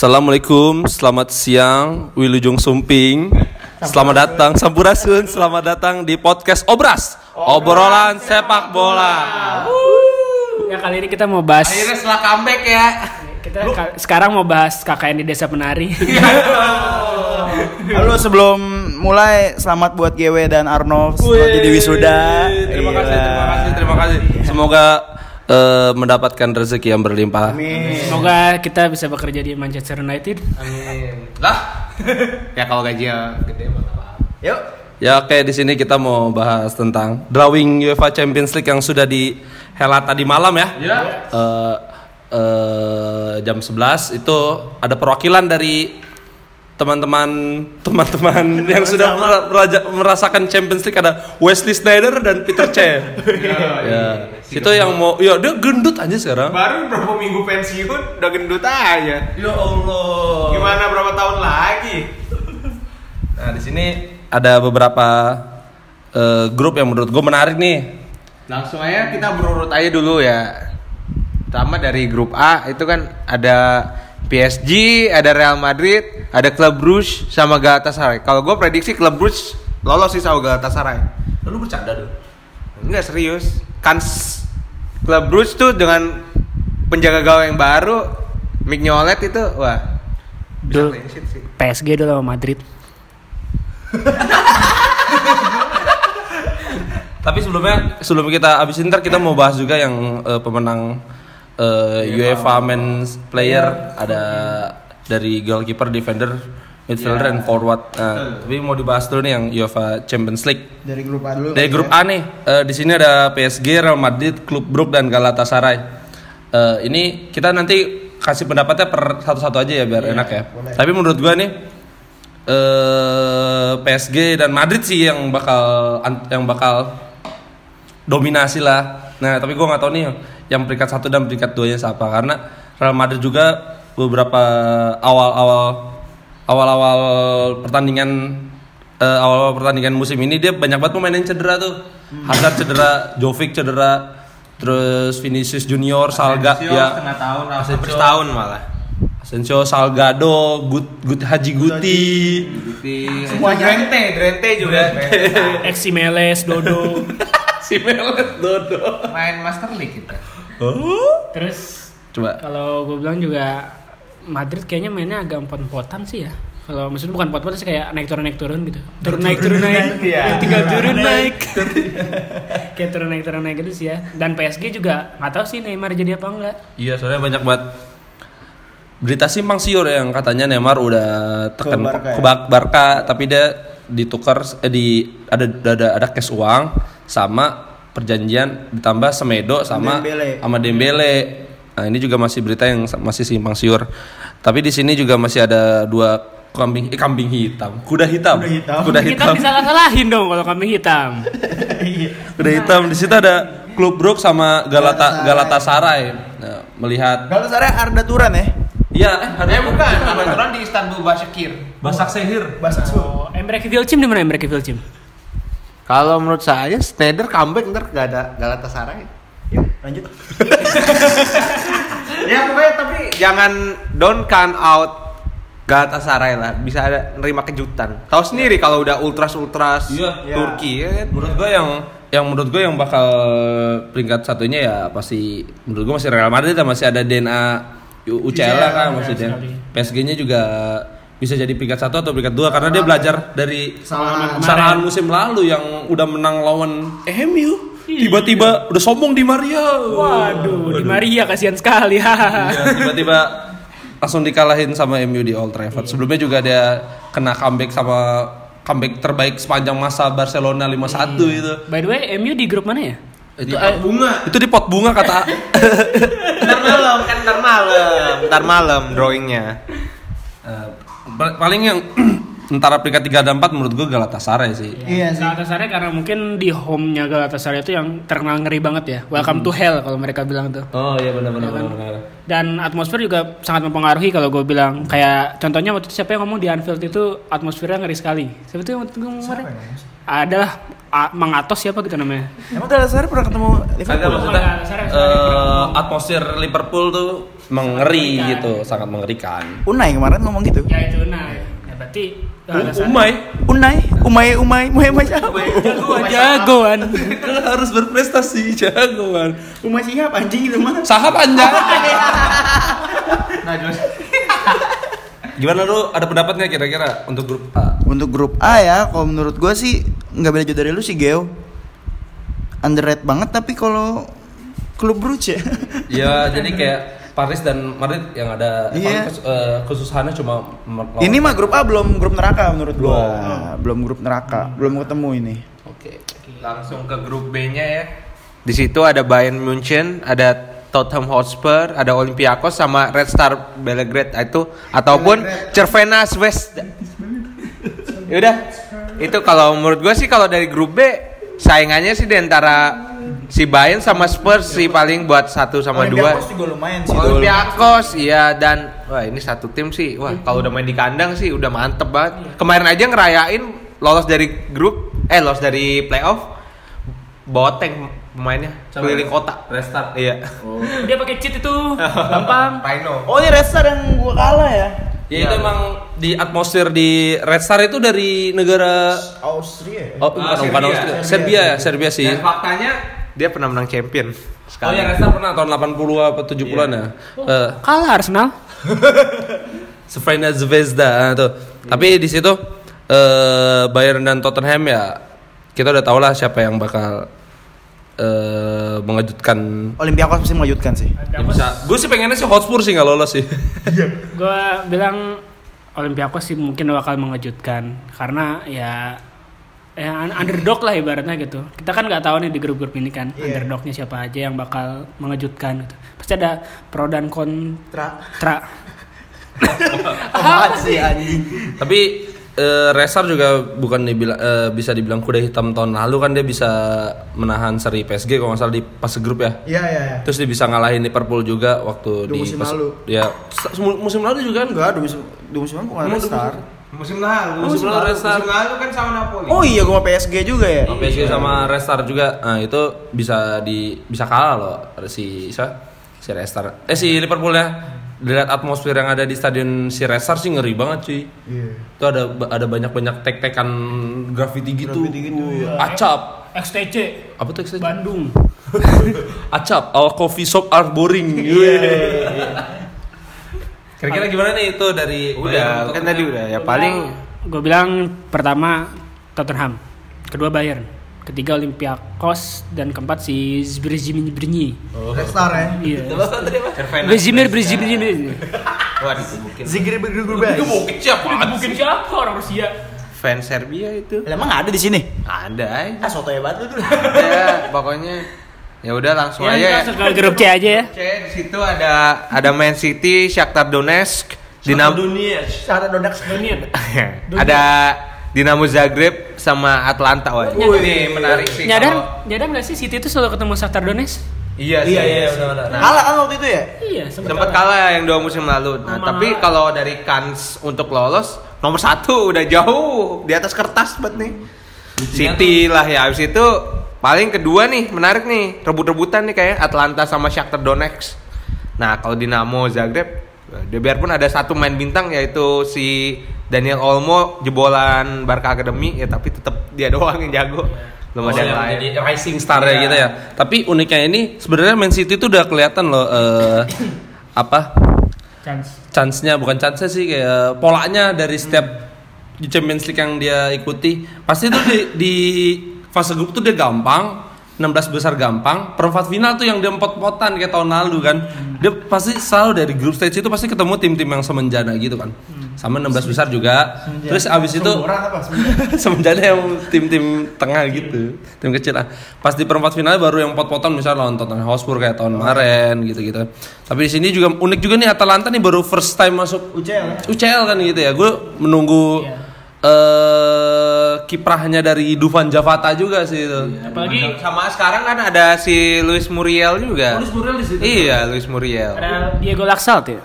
Assalamualaikum, selamat siang Wilujung Sumping Selamat datang Sampurasun, selamat datang di podcast Obras Obrolan sepak bola Ya kali ini kita mau bahas Akhirnya setelah comeback ya. kita ka- sekarang mau bahas KKN di Desa Penari. Halo sebelum mulai selamat buat GW dan Arnold setelah jadi wisuda. Terima kasih, Gila. terima kasih, terima kasih Semoga eh, mendapatkan rezeki yang berlimpah Semoga kita bisa bekerja di Manchester United. Amin. Lah. ya kalau gaji gede mah nggak apa-apa. Yuk. Ya oke di sini kita mau bahas tentang drawing UEFA Champions League yang sudah dihelat tadi malam ya. Ya. Eh, eh, jam 11 itu ada perwakilan dari teman-teman teman-teman yang sudah mera- meraja- merasakan Champions League ada Wesley Sneijder dan Peter Cech. ya. Itu yang mau ya dia gendut aja sekarang. Baru berapa minggu pensiun udah gendut aja. Ya Allah. Gimana berapa tahun lagi? Nah, di sini ada beberapa eh, grup yang menurut gue menarik nih. Langsung aja kita berurut aja dulu ya. Pertama dari grup A itu kan ada PSG, ada Real Madrid, ada Club Brugge sama Galatasaray. Kalau gue prediksi Club Brugge lolos sih sama Galatasaray. Lu bercanda dong. Enggak serius. Kan s- Club Brugge tuh dengan penjaga gawang yang baru, Mignolet itu wah. Bisa Dul-. PSG dulu sama Madrid. Tapi sebelumnya sebelum kita habis ntar kita mau bahas juga yang eh, pemenang eh, UEFA Men's Player ada dari goalkeeper, defender, midfielder, dan forward. Nah, tapi mau dibahas dulu nih yang UEFA Champions League. Dari grup A dulu. Dari grup A nih, eh, di sini ada PSG, Real Madrid, Klub Brugge dan Galatasaray. Eh, ini kita nanti kasih pendapatnya per satu-satu aja ya biar enak ya. Tapi menurut gua nih eh PSG dan Madrid sih yang bakal an- yang bakal dominasi lah. Nah, tapi gua nggak tahu nih yang peringkat satu dan peringkat duanya siapa karena Real Madrid juga beberapa awal-awal awal-awal pertandingan eh, awal pertandingan musim ini dia banyak banget pemain yang cedera tuh. Hazard cedera, Jovic cedera, terus Vinicius Junior, Salga ya. setengah tahun, Asensio. malah. Asensio, Salgado, Gut, Gut Haji Guti. Semuanya. Drente, Drente juga. Exi Meles, Dodo. si Melet Dodo. Main Master League kita. Oh. Terus Coba. kalau gue bilang juga Madrid kayaknya mainnya agak empot-empotan sih ya. Kalau maksudnya bukan empot-empotan sih kayak naik turun naik turun gitu. Turun naik turun naik. iya. Tinggal turun naik. kayak turun naik turun naik gitu sih ya. Dan PSG juga nggak tahu sih Neymar jadi apa enggak. Iya, soalnya banyak banget berita simpang siur yang katanya Neymar udah tekan Ke Barca ya? ke Bar- Barca, tapi dia ditukar eh, di ada ada ada cash uang sama perjanjian ditambah Semedo sama Dembele. sama Dembele. Nah, ini juga masih berita yang masih simpang siur. Tapi di sini juga masih ada dua kambing eh, kambing hitam, kuda hitam. Kuda hitam. Kuda Kita hitam. bisa salahin dong kalau kambing hitam. Kuda hitam di situ ada klub Brugge sama Galata Galatasaray. Nah, melihat Galatasaray Arda Turan ya. Iya, eh, ada Eh bukan, kebetulan di Istanbul Başakşehir. Basak Sehir. Bahasa Su. Oh, Emre Vilcim di mana Emre Vilcim? Kalau menurut saya Snyder comeback ntar gak ada Galatasaray. Yuk, lanjut. ya pokoknya tapi jangan don't count out Galatasaray lah. Bisa ada nerima kejutan. Tahu sendiri kalau udah ultras ultras Iya. Turki ya kan. Menurut gue yang yang menurut gue yang bakal peringkat satunya ya pasti menurut gue masih Real Madrid dan masih ada DNA U- UCL lah kan maksudnya. PSG-nya juga bisa jadi peringkat satu atau peringkat dua karena dia belajar dari Kesalahan kesalahan musim lalu yang udah menang lawan MU. Tiba-tiba udah sombong di Maria. Waduh, Di Maria kasihan sekali ya. Iya, tiba-tiba langsung dikalahin sama MU di Old Trafford. Sebelumnya juga dia kena comeback sama comeback terbaik sepanjang masa Barcelona 5-1 itu. By the way, MU di grup mana ya? Itu eh, bunga. itu di pot bunga kata Ntar malam kan ntar malam. Ntar malam drawingnya. Eh, paling yang antara peringkat 3 dan 4 menurut gue Galatasaray sih. Iya sih. Galatasaray karena mungkin di home-nya Galatasaray itu yang terkenal ngeri banget ya. Welcome to hell kalau mereka bilang tuh. Oh iya benar benar benar. Dan atmosfer juga sangat mempengaruhi kalau gue bilang kayak contohnya waktu itu siapa yang ngomong di Anfield itu atmosfernya ngeri sekali. Siapa itu yang waktu itu ngomong kemarin? Adalah A- Mang Atos siapa gitu namanya. Emang Galatasaray pernah ketemu Kagak Liverpool? maksudnya eh, atmosfer Liverpool tuh mengeri gitu, sangat mengerikan. Unai kemarin ngomong gitu. Ya itu nah. Ya berarti Galatasaray- Umay Unai, Umay, Umay, Umay, Umay siapa? jagoan. kan harus berprestasi jagoan. Umay siapa anjing itu mah? Sahab anjay. Gimana lu ada pendapatnya kira-kira untuk grup A? Untuk grup A ya, kalau menurut gua sih nggak beda jauh dari lu sih Geo. Underrated banget tapi kalau klub Brugge ya. Ya jadi kayak Paris dan Madrid yang ada Iya. paling kes- eh, kesusahannya cuma Ini mah grup A belum grup neraka menurut gua. Belum. Nah, belum grup neraka, belum ketemu ini. Oke. Langsung ke grup B-nya ya. Di situ ada Bayern Munchen, ada Tottenham Hotspur, ada Olympiakos sama Red Star Belgrade itu ataupun Cervena Zvezda. Yaudah, itu kalau menurut gue sih kalau dari grup B saingannya sih di antara si Bayern sama Spurs sih paling buat satu sama dua. juga lumayan sih. Olympiakos iya dan wah ini satu tim sih wah kalau udah main di kandang sih udah mantep banget kemarin aja ngerayain lolos dari grup eh lolos dari playoff bawa tank pemainnya Sama keliling kota Restart. iya Dia pakai cheat itu gampang. Rhino Oh, ini Red Star yang gua kalah ya. Ya itu emang di atmosfer di Red Star itu dari negara Austria. ya? oh bukan Ah, bukan Serbia. Austria. Serbia ya, Serbia sih. dan faktanya dia pernah menang champion Oh sekali ya Red Star pernah tahun 80 apa 70-an ya. Eh, Kalah Arsenal. Svrena Zvezda ah, tuh. Tapi di situ eh Bayern dan Tottenham ya kita udah tau lah siapa yang bakal eh mengejutkan. Olympiakos pasti mengejutkan sih. Ya bisa. Gue sih pengennya sih Hotspur sih nggak lolos sih. Gue bilang Olympiakos sih mungkin bakal mengejutkan karena ya ya un- underdog lah ibaratnya gitu. Kita kan nggak tahu nih di grup-grup ini kan Iya. underdognya siapa aja yang bakal mengejutkan gitu. Pasti ada pro dan kontra. Tra. Amat sih anjing. Tapi eh, Resar juga bukan dibilang eh, bisa dibilang kuda hitam tahun lalu kan dia bisa menahan seri PSG kalau nggak salah di pas grup ya. Iya, iya, iya. Terus dia bisa ngalahin Liverpool juga waktu Dua di musim pas- lalu. Ya musim lalu juga kan. Enggak, dua musim dua musim lalu bukan Star. musim lalu Musim lalu Red Star. musim lalu kan sama Napoli Oh iya, gua PSG juga ya. Oh, PSG sama Restar juga. Nah, itu bisa di bisa kalah loh si siapa? Si Restar. Eh si Liverpool ya. Dilihat atmosfer yang ada di stadion si Restar sih ngeri banget cuy. Iya. Itu ada ada banyak-banyak tek-tekan graffiti gitu. Graffiti gitu, Uh, iya. Acap. XTC Apa tuh XTC? Bandung. Acap, our coffee shop are boring. Kira-kira gimana nih itu dari udah kan tadi udah ya paling gue bilang pertama Tottenham, kedua Bayern, ketiga Olympiakos dan keempat si Zbrzymi Brni. Red Star ya. Iya. Cervena Brzymi Brzymi. wah digebukin Zigri bergubah. Mungkin siapa? Mungkin siapa orang Rusia? fans Serbia itu Emang ada di sini? ada aja Ah, soto hebat lu tuh. ya pokoknya ya udah langsung Ya, aja ya langsung ke grup C aja ya. C di situ ada ada Man City, Shakhtar Donetsk, Dinamo dunia. Cara dodak Donian. ada Dinamo Zagreb sama Atlanta wah. Ini menarik sih. Nyadar, nyadar nggak sih City itu selalu ketemu Shakhtar Donetsk? Iya sih. Iya iya benar-benar. Kalah kan waktu itu ya? Iya, sempat Sempat kalah yang dua musim lalu. Nah, Sama- tapi kalau dari kans untuk lolos nomor satu udah jauh di atas kertas buat nih. City lah ya. Habis itu paling kedua nih menarik nih rebut-rebutan nih kayak Atlanta sama Shakhtar Donetsk. Nah kalau Dinamo Zagreb, dia biarpun ada satu main bintang yaitu si Daniel Olmo jebolan Barca Academy ya tapi tetap dia doang yang jago. Belum Oh, ada yang yang lain. jadi rising star ya Iya. gitu ya. Tapi uniknya ini sebenarnya Man City itu udah kelihatan loh eh, apa chance. chance-nya bukan chance sih kayak polanya dari setiap di Champions League yang dia ikuti pasti tuh di, di fase grup tuh dia gampang 16 besar gampang perempat final tuh yang dia empot-potan kayak tahun lalu kan dia pasti selalu dari grup stage itu pasti ketemu tim-tim yang semenjana gitu kan sama 16 besar juga terus abis itu semenjana yang tim-tim tengah gitu tim kecil lah pas di perempat final baru yang pot-potan misalnya lawan Tottenham Hotspur kayak tahun kemarin gitu-gitu tapi di sini juga unik juga nih Atalanta nih baru first time masuk UCL ya? UCL kan gitu ya gue menunggu Iya. eh kiprahnya dari Dufan Javata juga sih itu Apalagi sama sekarang kan ada si Luis Muriel juga. Luis Muriel di situ. Iya, Luis Muriel. ada Diego Laxalt ya.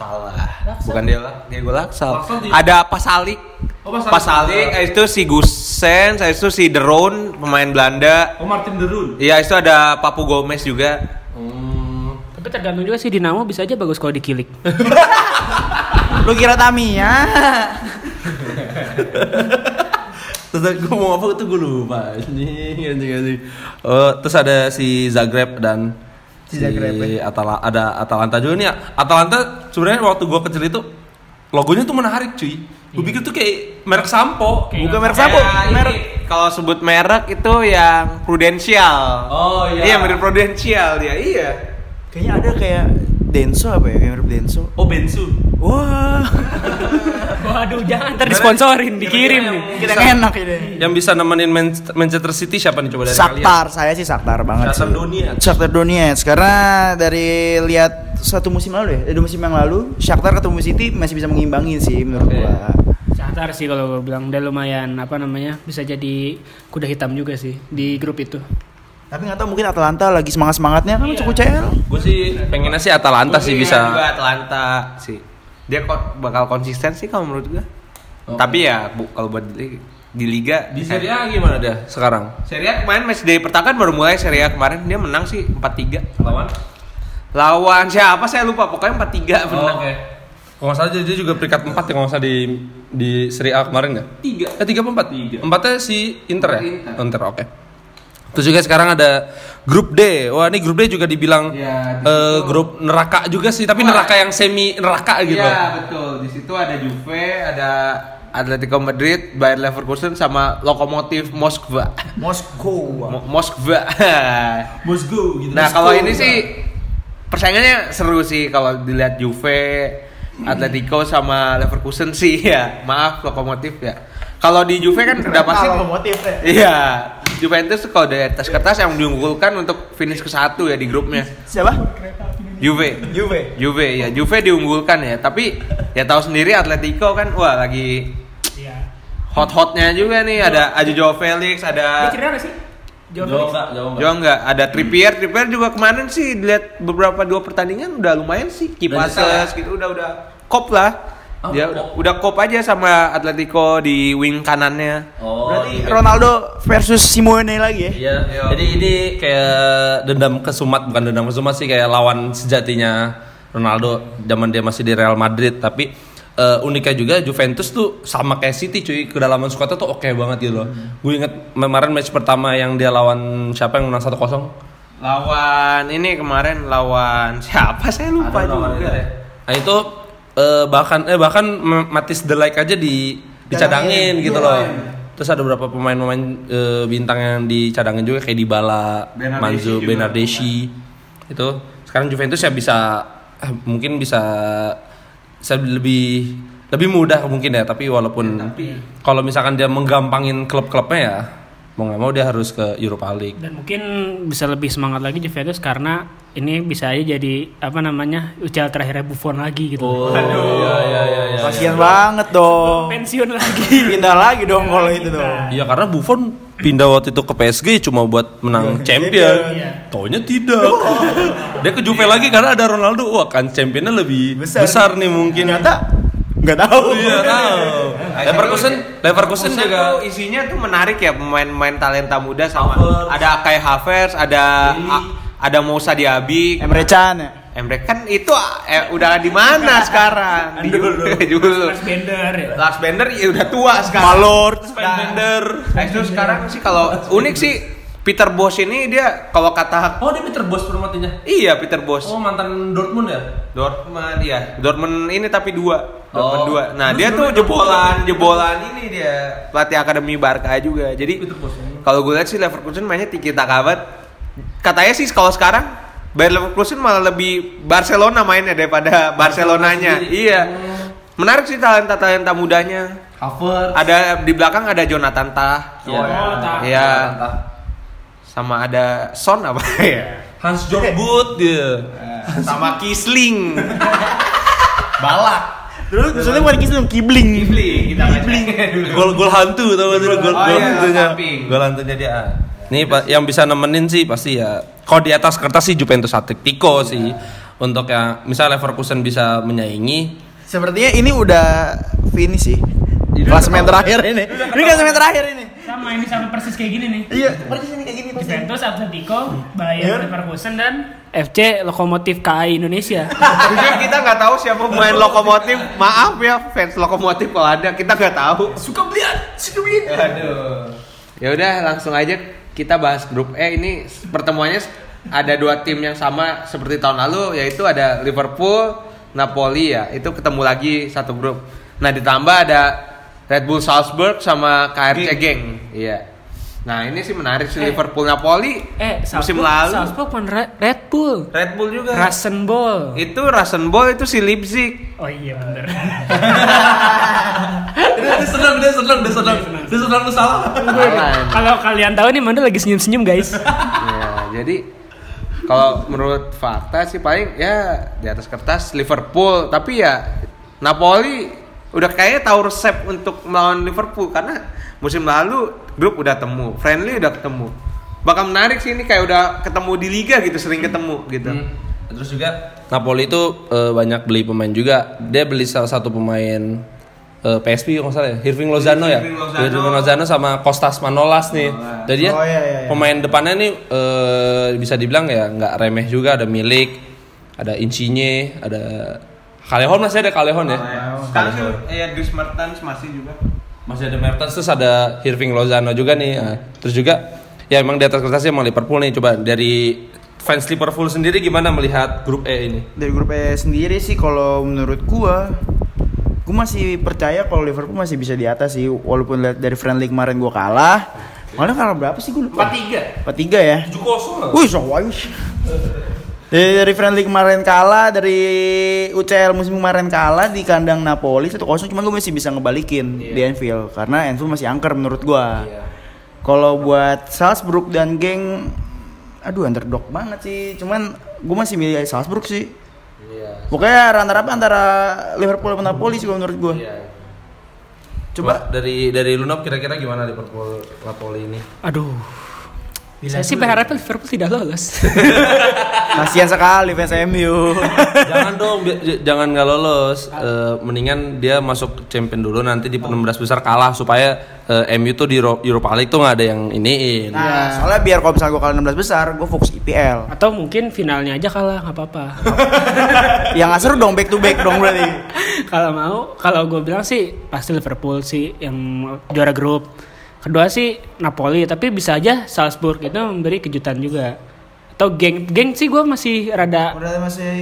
Salah. Bukan dia lah, Diego Laksal. Laksal di- Ada Pasalik. Oh, pas Pas Alik, habis itu si Gusen, habis itu si Deron, pemain Belanda. Oh Martin Derun. Iya, itu ada Papu Gomez juga. Hmm. Tapi tergantung juga sih Dinamo bisa aja bagus kalau dikilik. Lu kira Tamiya? Terus gue mau apa itu gue lupa anjing anjing anjing. Oh, terus ada si Zagreb dan Si Zagreb, ya. Atala, ada Atalanta juga nih. Atalanta sebenarnya waktu gue kecil itu logonya tuh menarik cuy. Gue pikir tuh kayak merek sampo. Kayak Bukan merek sampo, Ya, merek kalau sebut merek itu yang Prudential. Oh, iya. Iya, mirip Prudential dia. Iya. kayaknya ada kayak Denso apa ya? Kayak mirip Denso. Oh Bensu. Wah, Waduh, jangan ntar disponsorin, dikirim nih. kita enak ini. Yang bisa nemenin Man- Manchester City siapa nih coba dari Saktar, saya sih Saktar banget Shakhtar sih. Donetsk. Shakhtar Donetsk karena dari lihat satu musim lalu ya, dua musim yang lalu, Shakhtar ketemu City masih bisa mengimbangin sih menurut Oke. gua. Satar sih kalau gue bilang dia lumayan apa namanya bisa jadi kuda hitam juga sih di grup itu. Tapi nggak tahu mungkin Atalanta lagi semangat semangatnya kan Iya. cukup CL. Gue sih pengennya sih Atalanta sih bisa. juga Atlanta sih. Dia kok bakal konsisten sih kalau menurut gua. Oh. Tapi ya bu, kalau buat di, di liga Di Serie A gimana dia sekarang? Serie A kemarin match day pertama kan baru mulai Serie A kemarin dia menang sih 4-3. Lawan? Lawan siapa saya lupa pokoknya 4-3 Oh, menang. Oke. Kalau nggak salah dia dia juga peringkat 4 ya kalau nggak salah di di Serie A kemarin nggak? Tiga. Eh tiga apa empat? Tiga. Empatnya si Inter ya? Inter. Inter oke. Terus juga sekarang ada grup D. Wah ini grup D juga dibilang Ya, di eh, situ. grup neraka juga sih, tapi Wah. neraka yang semi neraka gitu. Iya betul. Di situ ada Juve, ada Atletico Madrid, Bayer Leverkusen sama Lokomotif Moskva. Moskow. Mo- Moskva. Moskow gitu. nah kalau ini sih persaingannya seru sih kalau dilihat Juve, Atletico sama Leverkusen sih ya. Maaf Lokomotif ya. Kalau di Juve kan udah pasti motif ya. Iya, Juventus tuh kalau dari atas kertas yang diunggulkan untuk finish ke satu ya di grupnya. Siapa? Juve. Juve. Juve ya, Juve diunggulkan ya. Tapi ya tahu sendiri Atletico kan wah lagi Iya. hot-hotnya juga nih. Ada ada Joao Felix, Dia ada nggak sih? Joao enggak, ada Trippier. Trippier juga kemarin sih dilihat beberapa dua pertandingan udah lumayan sih. Keep assist gitu udah udah kop lah. Oh, Dia kop. udah kop aja sama Atletico di wing kanannya. Oh, Berarti iya. Ronaldo versus Simone lagi ya? Iya. Iya. Jadi ini kayak dendam kesumat bukan dendam kesumat sih kayak lawan sejatinya Ronaldo zaman dia masih di Real Madrid tapi eh, uniknya juga Juventus tuh sama kayak City cuy kedalaman skuadnya tuh oke banget gitu loh. Gue inget kemarin match pertama yang dia lawan siapa yang menang 1-0. Lawan ini kemarin lawan siapa saya lupa Ada lawan juga. itu. Nah itu eh, bahkan eh bahkan Matis The Like aja di dicadangin Cadangin. gitu Iya, loh. iya. Terus ada beberapa pemain-pemain eh, bintang yang dicadangin juga kayak Dybala, Bernardeschi Manzo, juga. Bernardeschi. Itu sekarang Juventus ya bisa eh, mungkin bisa bisa lebih lebih mudah mungkin ya tapi walaupun kalau misalkan dia menggampangin klub-klubnya ya mau nggak mau dia harus ke Europa League. Dan mungkin bisa lebih semangat lagi Juventus karena ini bisa aja jadi apa namanya ucal terakhirnya Buffon lagi gitu. Oh, iya iya iya. iya. Kasian banget dong. Pensiun lagi. Pindah lagi dong kalau itu dong. Iya karena Buffon pindah waktu itu ke PSG cuma buat menang champion. Taunya tidak. Dia ke Juve lagi karena ada Ronaldo. Wah kan championnya lebih besar, Besar. nih mungkin. Ternyata nggak tahu. Iya tahu. Leverkusen, Leverkusen juga. tuh isinya tuh menarik ya pemain-pemain talenta muda sama Havertz. ada kayak Havertz, ada a- ada Moussa Diaby, Emre Can ya. Emre kan itu eh, udah di mana sekarang? Di Juve. Lars Bender ya. Lars Bender ya udah tua sekarang. Malor. Bender. Nah, itu sekarang sih kalau unik sih Peter Bosz ini dia kalau kata Oh dia Peter Bos permatinya. iya Peter Bosz Oh mantan Dortmund ya? Dortmund ya Dortmund ini tapi dua Dortmund Oh. dua nah Terus dia tuh jebolan jebolan ini dia pelatih akademi Barca juga jadi kalau gue lihat sih Leverkusen mainnya tiki taka banget katanya sih kalau sekarang Bayer Leverkusen malah lebih Barcelona mainnya daripada Barcelonanya sendiri. iya Oh. menarik sih talenta talenta mudanya Havertz. ada di belakang ada Jonathan Tah Iya. Oh. Iya. Sama ada Son apa ya Hans Jörg Butt dia. sama Kisling Balak. Dulu maksudnya bukan kibling. Kisling kita Kisling Gol gol hantu tau gak sih gol Oh, gol iya, hantunya. Gol hantunya dia. Nih Pak yang bisa nemenin sih pasti ya. Kalau di atas kertas sih Juventus Atletico sih. Untuk yang misal Leverkusen bisa menyaingi Sepertinya ini udah finish sih. Klasemen terakhir ini. Ini klasemen terakhir ini. Sama ini sama persis kayak gini nih. Iya, persis ini kayak gini persis. Juventus, Atletico, Bayern Leverkusen dan FC Lokomotif KAI Indonesia. Kita nggak tahu siapa pemain lokomotif. Maaf ya fans lokomotif kalau ada kita nggak tahu. Suka belian, suka belian. Aduh. Ya udah langsung aja kita bahas grup E ini pertemuannya ada dua tim yang sama seperti tahun lalu yaitu ada Liverpool, Napoli ya. Itu ketemu lagi satu grup. Nah, ditambah ada Red Bull Salzburg sama KRC Geng. Iya. Nah, ini sih menarik sih Eh. Liverpool Napoli Eh, musim Salzburg, lalu. Salzburg bukan Red, Bull. Red Bull juga. Rasenball. Itu Rasenball itu si Leipzig. Oh iya bener. dia, dia senang, dia senang, dia senang. Dia senang lu salah. Salah. Kalau kalian tahu nih Manda lagi senyum-senyum guys. ya, jadi kalau menurut fakta sih paling ya di atas kertas Liverpool, tapi ya Napoli udah kayaknya tahu resep untuk melawan Liverpool karena musim lalu grup udah temu, friendly udah ketemu. Bakal menarik sih ini kayak udah ketemu di liga gitu, sering ketemu gitu. Hmm. Terus juga Napoli itu eh, banyak beli pemain juga. Dia beli salah satu pemain eh, PSV kalau nggak salah ya, Irving Lozano ya. Irving Lozano. Irving Lozano sama Kostas Manolas nih. Jadi dia Oh, iya, iya, iya. pemain depannya nih eh, bisa dibilang ya nggak remeh juga. Ada Milik, ada Insigne, ada Calehon masih ada Calehon ya. Sekarang sih ya Dries Mertens masih juga. Masih ada Mertens terus ada Irving Lozano juga nih. Nah, terus juga ya emang di atas kertasnya emang Liverpool nih. Coba dari fans Liverpool sendiri gimana melihat grup E ini? Dari grup E sendiri sih kalau menurut gua gua masih percaya kalau Liverpool masih bisa di atas sih walaupun lihat dari friendly kemarin gua kalah. Kemarin kalah berapa sih gua lupa? 4-3. 4-3 ya. 7-0. Wih, so wise. Dari, dari friendly kemarin kalah, dari UCL musim kemarin kalah di kandang Napoli 1-0 cuman gue masih bisa ngebalikin di Anfield karena Anfield masih angker menurut gua. Kalau buat Salzburg dan geng aduh underdog banget sih. Cuman gue masih milih Salzburg sih. Pokoknya runner up antara Liverpool dan Napoli sih menurut gua. Coba dari dari Lunop kira-kira gimana Liverpool Napoli ini? Aduh. Saya sih berharap Liverpool tidak lolos. Kasihan sekali fans MU. jangan dong, jangan nggak lolos. Eh, mendingan dia masuk champion dulu nanti di 16 besar kalah supaya eh, MU tuh di Euro- Europa League tuh nggak ada yang iniin. Nah, soalnya biar kalau misalnya gue kalah 16 besar, gue fokus IPL. Atau mungkin finalnya aja kalah nggak apa-apa. Yang nggak seru dong back to back dong berarti. kalau mau, kalau gue bilang sih pasti Liverpool sih yang juara grup. Kedua sih Napoli, tapi bisa aja Salzburg itu memberi kejutan juga. Atau geng, geng sih gue masih rada Udah masih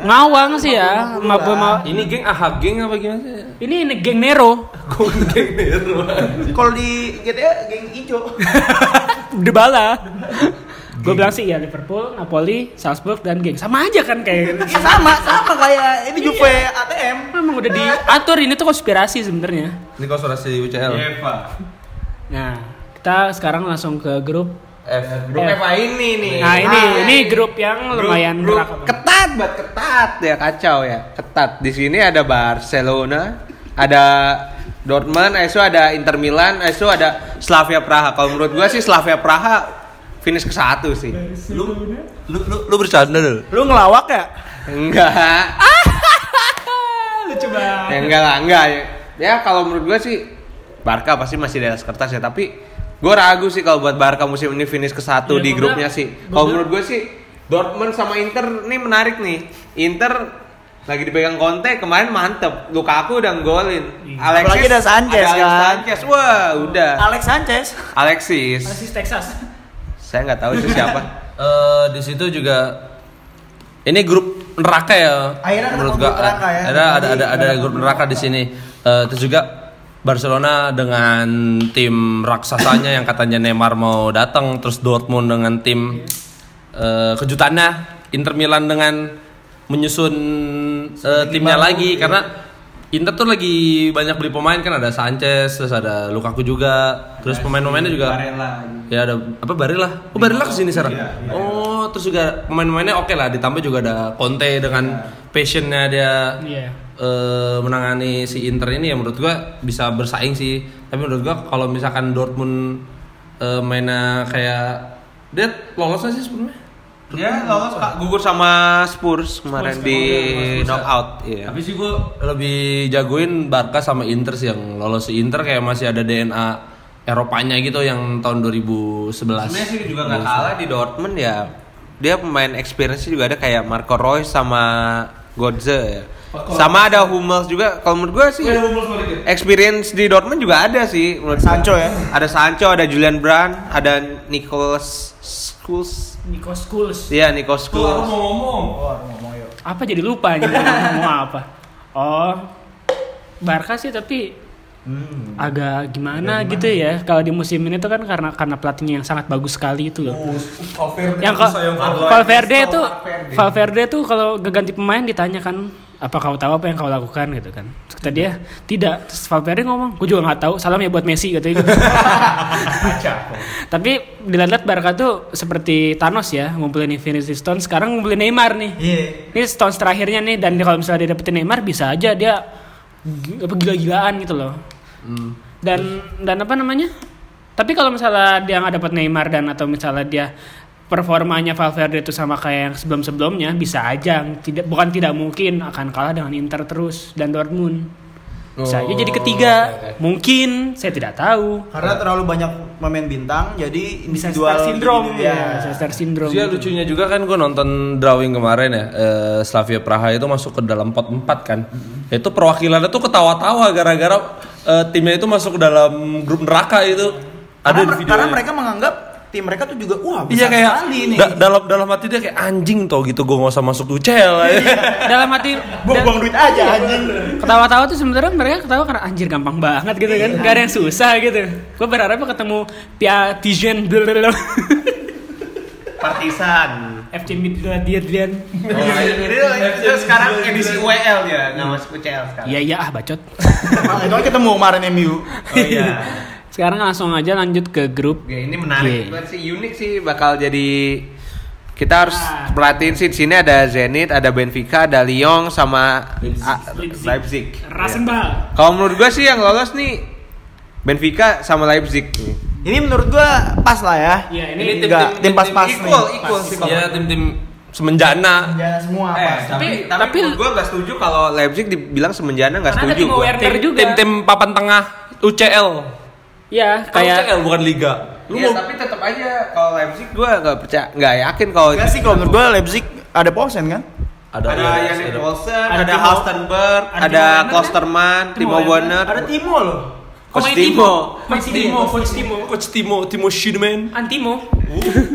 ngawang sih ya. Ma, ma- Ini geng ah geng apa gimana sih? ini, ini geng Nero, kalau di GTA geng hijau. Debala. gue bilang sih ya Liverpool, Napoli, Salzburg dan geng sama aja kan kayak Ya sama, sama kayak ini Juve ATM. Memang udah diatur ini tuh konspirasi sebenarnya. Ini konspirasi UCL. Eva. Nah, kita sekarang langsung ke grup. F. Grup Eva ini nih. Nah, ini Ah, ini grup yang Grup- lumayan grup berat. ketat banget ketat ya kacau ya ketat di sini ada Barcelona ada Dortmund itu ada Inter Milan itu ada Slavia Praha kalau menurut gua sih Slavia Praha finish ke satu sih Lu lu lu, lu bercanda dulu. Lu ngelawak ya? enggak Lucu banget. ya enggak lah enggak ya, ya kalau menurut gua sih Barca pasti masih di atas kertas ya tapi gua ragu sih kalau buat Barca musim ini finish ke satu Ya, di grupnya sih kalau menurut gua sih Dortmund sama Inter nih menarik nih Inter lagi dipegang Conte kemarin mantep Lukaku udah golin Alexis Apalagi ada Sanchez, Alexis kan? Sanchez wah udah Alex Sanchez. Alexis Alexis Texas. saya nggak tahu itu siapa Eh di situ juga ini grup neraka ya. Akhirnya menurut gua. neraka ya. Ada ada ada ada grup neraka di sini. Eh, terus juga Barcelona dengan tim raksasanya yang katanya Neymar mau datang, terus Dortmund dengan tim eh, kejutannya, Inter Milan dengan menyusun eh, timnya lagi. karena Inter tuh lagi banyak beli pemain kan ada Sanchez, terus ada Lukaku juga, terus pemain-pemainnya juga ya ada apa Barilla oh Barilla ke sini sekarang? oh terus juga pemain-pemainnya oke lah ditambah juga ada Conte dengan passionnya dia. Iya. Eh, menangani si Inter ini ya menurut gua bisa bersaing sih tapi menurut gua kalau misalkan Dortmund eh, mainnya kayak dia lolos nggak sih sebelumnya Dia lolos Kak, gugur sama Spurs kemarin Spurs di kemarin, knockout. Iya. Tapi sih gue lebih jagoin Barca sama Inter sih yang lolos si Inter kayak masih ada DNA Eropanya gitu yang tahun 2011. Sebenarnya sih juga nggak kalah di Dortmund ya. Dia pemain experience juga ada kayak Marco Reus sama Godze ya. Sama ada Hummels juga. Kalau menurut gue sih experience di Dortmund juga ada sih menurut. Sancho ya? Ada Sancho, ada Julian Brand, ada Nicholas Schulz. Nico Schools. Iya, aku Schulz. mau ngomong. Apa jadi lupa nih ngomong apa? Oh, Barca sih tapi agak gimana, gitu ya kalau di musim ini tuh kan karena karena pelatihnya yang sangat bagus sekali itu loh. yang kok Valverde itu Valverde tuh kalau ganti pemain ditanyakan apa kau tahu apa yang kau lakukan gitu kan? Terus kata dia tidak. Terus Valverde ngomong gue juga nggak tahu. Salam ya buat Messi katanya gitu tapi dilihat Barca tuh seperti Thanos ya ngumpulin Infinity Stone. Sekarang ngumpulin Neymar nih. Iya. ini Stones terakhirnya nih. Dan kalau misalnya dia dapetin Neymar bisa aja dia apa gila-gilaan gitu loh. Dan dan apa namanya? Tapi kalau misalnya dia nggak dapat Neymar dan atau misalnya dia performanya Valverde itu sama kayak yang sebelum-sebelumnya bisa aja. Tidak bukan tidak mungkin akan kalah dengan Inter terus dan Dortmund. Bisa aja jadi ketiga. Mungkin saya tidak tahu. Karena terlalu banyak pemain bintang, jadi bisa star syndrome. gitu. ya. Bisa star syndrome Dia lucunya juga kan gue nonton drawing kemarin ya eh, Slavia Praha itu masuk ke dalam pot 4 kan. Itu perwakilannya tuh ketawa-tawa gara-gara eh, timnya itu masuk ke dalam grup neraka itu. Ada Karena, di videonya. karena mereka menganggap tim mereka tuh juga wah Iya besar kayak sekali nih. da- dalam dalam hati dia kayak anjing tau gitu gue nggak usah masuk UCL dalam hati Buang-buang duit aja anjing. ketawa-tawa tuh sebenarnya mereka ketawa karena anjir gampang banget gitu kan gak ada yang susah gitu gue berharap ketemu Pia Tijen Partisan. FC Midtjylland Itu sekarang edisi UEL dia, nggak masuk UCL sekarang. iya iya ah bacot itu ketemu kemarin MU. Oh iya. sekarang langsung aja lanjut ke grup Oke, ini menarik banget sih, unik sih bakal jadi kita harus Ah. perhatiin sih di sini ada Zenit, ada Benfica, ada Lyon sama ah, Leipzig. Leipzig. Rasenball Kalau menurut gue sih yang lolos nih Benfica sama Leipzig. Ini menurut gua pas lah ya. Iya, ini Ini tim- Enggak, tim pas-pas nih. Equal, equal sih Iya tim-tim semenjana Ya semua Eh, pas. tapi, Tapi- tapi, tapi- menurut gue gak setuju kalau Leipzig dibilang semenjana gak Karena ada setuju gua. Werner juga tim-tim papan tengah UCL ya Kan kayak UCL bukan liga lu Iya, mau tapi tetap aja kalau Leipzig gue gak percaya, gak yakin kalau Enggak sih kalau menurut gua Leipzig ada Poulsen kan? ada, ada iya, Yannick ada- Poulsen, Ada ada, Timo- Halstenberg, ada ada, Timo Werner kan? Klosterman, Timo Timo Werner. Werner, Timo loh. Coach Timo. Coach Timo Coach Timo coach Timo Timo Schiedman Antimo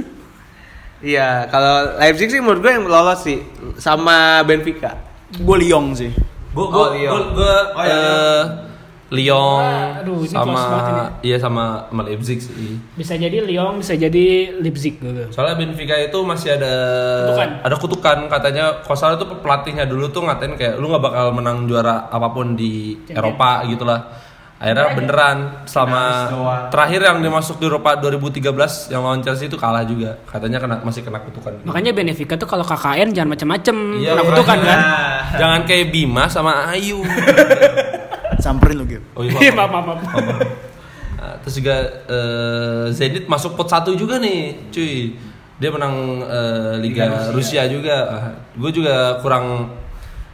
Iya, kalau Leipzig sih menurut gue yang lolos sih sama Benfica. Gua Lyon sih. Gue Oh, gue Lyon. Aduh, ini sama iya sama sama Leipzig sih. bisa jadi Lyon bisa jadi Leipzig gitu Soalnya Benfica itu masih ada Kutukan. ada kutukan katanya kalau salah tuh pelatihnya dulu tuh ngatain kayak lu nggak bakal menang juara apa pun di Champion. Eropa gitulah. Akhirnya beneran selama terakhir yang dia masuk di Eropa 2013 yang lawan Chelsea itu kalah juga. Katanya kena masih kena kutukan. makanya Benfica tuh kalau KKN jangan macem-macem Iya, Kena kutukan kan Jangan kayak Bima sama Ayu. Samperin lu gitu. Oh Iya, maaf, maaf, maaf. Nah, terus juga eh, Zenit masuk pot satu juga nih, cuy. Dia menang eh, Liga, Rusia. juga. gue juga kurang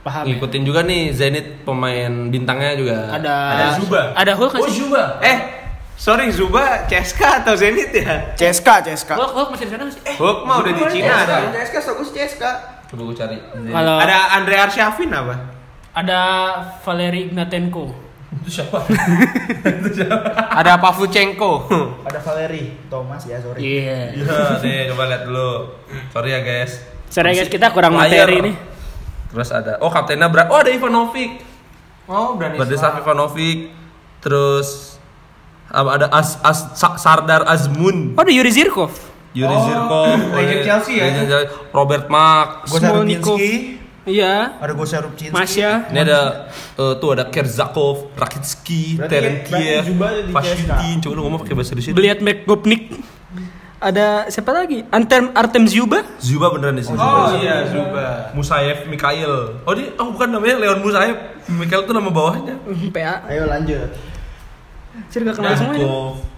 paham ya? ngikutin juga nih Zenit pemain bintangnya juga. ada Ada Zuba. ada Hulk Oh sih Juba. Eh, sorry Zuba, CSKA atau Zenit ya? CSKA, CSKA. Hulk Hulk masih di sana nggak sih eh Hulk mah udah di Cina ada. CSKA, CSKA. Coba gue cari. kalau Ada Andre Arshavin apa? Ada Valeri Ignatenko itu siapa? Ada Pavluchenko. Ada Valeri Thomas ya, sorry. iya Iya, nih coba lihat dulu. Sorry ya guys. Sorry guys, kita kurang Layar. materi nih. Terus ada, oh kaptennya berat. Oh ada Ivanovic. Oh, berani. Bradislav Ivanovic. Terus ada As, As, Sa- Sardar Azmun. Oh, ada Yuri Zirkov. Yuri Oh, Zirkov, legend Chelsea ya? legend Chelsea, Robert Mark. Smolnikov. Iya. Ada Gosha Rupcinski. Masya. Ini ada eh, tuh ada Kerzakov, Rakitski, Berarti- Terentiev, Zuba di Pashutin. Coba lu ngomong pakai bahasa Rusia. Beliat McGopnik. Ada siapa lagi? Artem Artem Zuba? Zuba beneran di sini. Oh iya, Zuba. Musayev Mikhail. Oh dia, oh bukan namanya Leon Musayev. Mikhail tuh nama bawahnya. PA. Ayo lanjut. Sih gak kenal semuanya.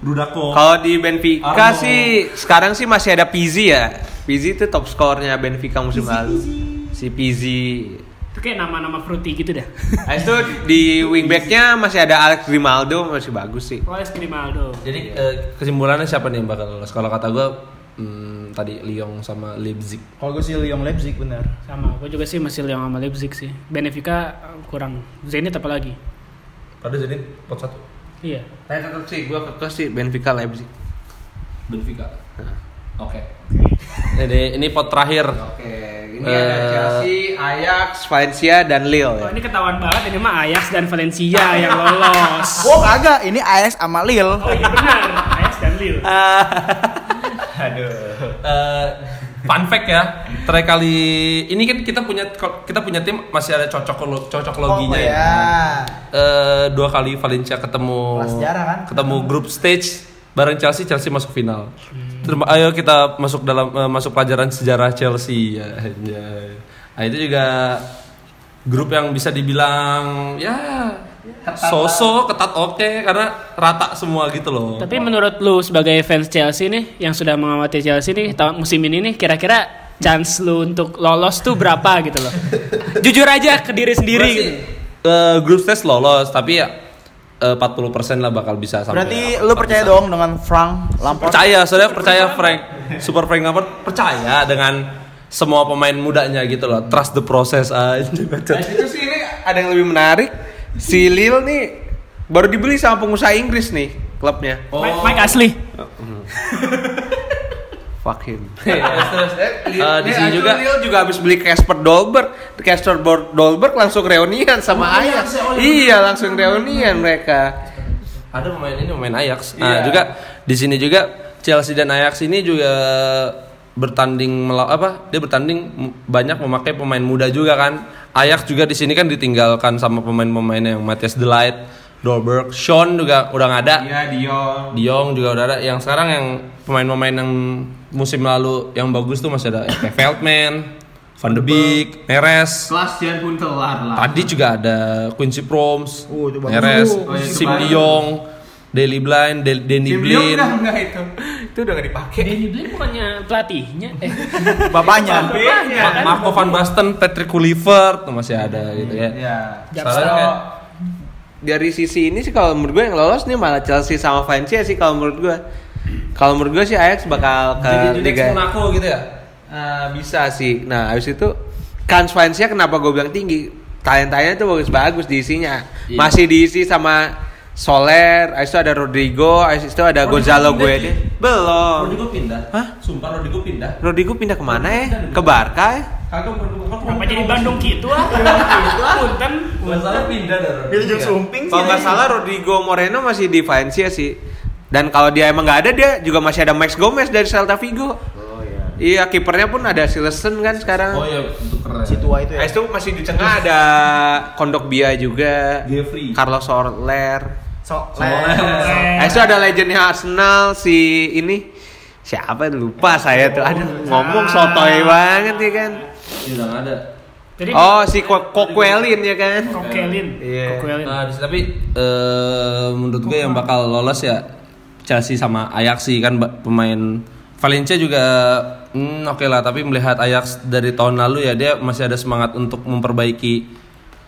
Rudakov. Kalau di Benfica Arno. sih sekarang sih masih ada Pizzi ya. Pizzi itu top skornya Benfica musim lalu. Si Pizzi. Itu kayak nama-nama fruity gitu dah. Habis itu di wingbacknya masih ada Alex Grimaldo masih bagus sih. Royce Grimaldo. Jadi eh, kesimpulannya siapa nih yang bakal lolos? Kalau kata gue hmm, tadi Lyon sama Leipzig. Kalau gue sih Lyon Leipzig bener. Sama, gue juga sih masih Lyon sama Leipzig sih. Benfica eh, kurang. Zenit apa lagi? Pada jadi pot satu. Iya. Saya tetap sih, gue kekeh sih Benfica Leipzig. Benfica. Oke. Jadi ini pot terakhir. Oke, ini Eh. ada Chelsea, Ajax, Valencia, dan Lille. Oh Ya. ini ketahuan banget ini mah Ajax dan Valencia yang lolos. Oh kagak, ini AS sama Lille. Oh iya benar, Ajax dan Lille. Eh, fun fact ya, terakhir kali ini kan kita punya kita punya tim masih ada cocok cocok loginya ya. Eh, dua kali Valencia ketemu Kelas kan? ketemu grup stage bareng Chelsea Chelsea masuk final. Terima ayo kita masuk dalam eh, masuk pelajaran sejarah Chelsea ya. Nah, itu juga grup yang bisa dibilang ya sosok ketat oke karena rata semua gitu loh. Tapi menurut lu sebagai fans Chelsea nih yang sudah mengamati Chelsea nih tahun musim ini nih kira-kira chance lu untuk lolos tuh berapa gitu loh. Jujur aja ke diri sendiri gitu. eh, grup stage lolos tapi ya eh, 40% lah bakal bisa sampai Berarti lu percaya bisa. dong dengan Frank Lampard? percaya saudara percaya Frank Super Frank Lampard percaya dengan semua pemain mudanya gitu loh trust the process aja Nah, itu sih ini ada yang lebih menarik. Si Lille nih baru dibeli sama pengusaha Inggris nih klubnya. Mike, Mike Ashley. Fuck him. Terus, terus. Eh, di sini juga Lille juga habis beli Casper Dolberg. Casper Dolberg langsung reunian sama Ajax. Iya, langsung reunian mereka. ada pemain ini pemain Ajax nah Iya. juga di sini juga Chelsea dan Ajax ini juga bertanding melaw apa dia bertanding banyak memakai pemain muda juga kan Ajax juga di sini kan ditinggalkan sama pemain-pemain yang Matthias De Ligt, Dolberg, Sean juga udah nggak ada Iya, Dion. Diong juga udah ada. Yang sekarang yang pemain-pemain yang musim lalu yang bagus tuh masih ada kayak Feldman, Van de Beek, Neres. Sebastian pun telar lah. Tadi juga ada Quincy Promes, Oh, itu bagus. Neres, Oh, itu Sim. De Daily Blind, Del- Danny Tim Lyon Blind. udah enggak itu. Itu udah enggak dipakai. Danny Blind bukannya pelatihnya? Eh, Bapaknya. bapaknya Ma-? Marco van Basten, Patrick Kluivert tuh masih ada gitu ya. Iya. Kayak- dari sisi ini sih kalau menurut gue yang lolos nih malah Chelsea sama Valencia sih kalau menurut gue. Kalau menurut gue sih Ajax bakal ke Jadi Liga. Monaco gitu ya. Eh, bisa sih. Nah, habis itu Kans Valencia kenapa gue bilang tinggi? Talentanya tuh bagus-bagus diisinya. Iya. Masih diisi sama Soler, habis itu ada Rodrigo, habis itu ada Rodrigo Gonzalo pindah, Guedes. Ki. Belum. Rodrigo pindah. Hah? Sumpah Rodrigo pindah. Rodrigo pindah ke mana ya? Ke Barca ya? Kagak Rodrigo kan Kenapa jadi Bandung gitu ah? Gitu ah, punten. Masalah pindah dah. Dia ujung sumping sih. Kalau nggak salah Rodrigo Moreno masih di Valencia sih. Dan kalau dia emang nggak ada dia juga masih ada Max Gomez dari Celta Vigo. Oh iya. Iya kipernya pun ada Silesen kan sekarang. Oh iya, itu keren. Si tua itu ya. Itu masih di tengah ada Kondok Bia juga. Jeffrey. Carlos Soler. So, Soler. Itu ada legendnya Arsenal si ini siapa lupa saya tuh. Aduh ngomong sotoy banget ya kan. Iya, udah nggak ada. Jadi Oh si Ko- Kokwelin ya kan. Kokelin. Iya. Nah, tapi eh, menurut gue yang bakal lolos ya Chelsea sama Ajax sih kan pemain Valencia juga hmm, oke lah tapi melihat Ajax dari tahun lalu ya dia masih ada semangat untuk memperbaiki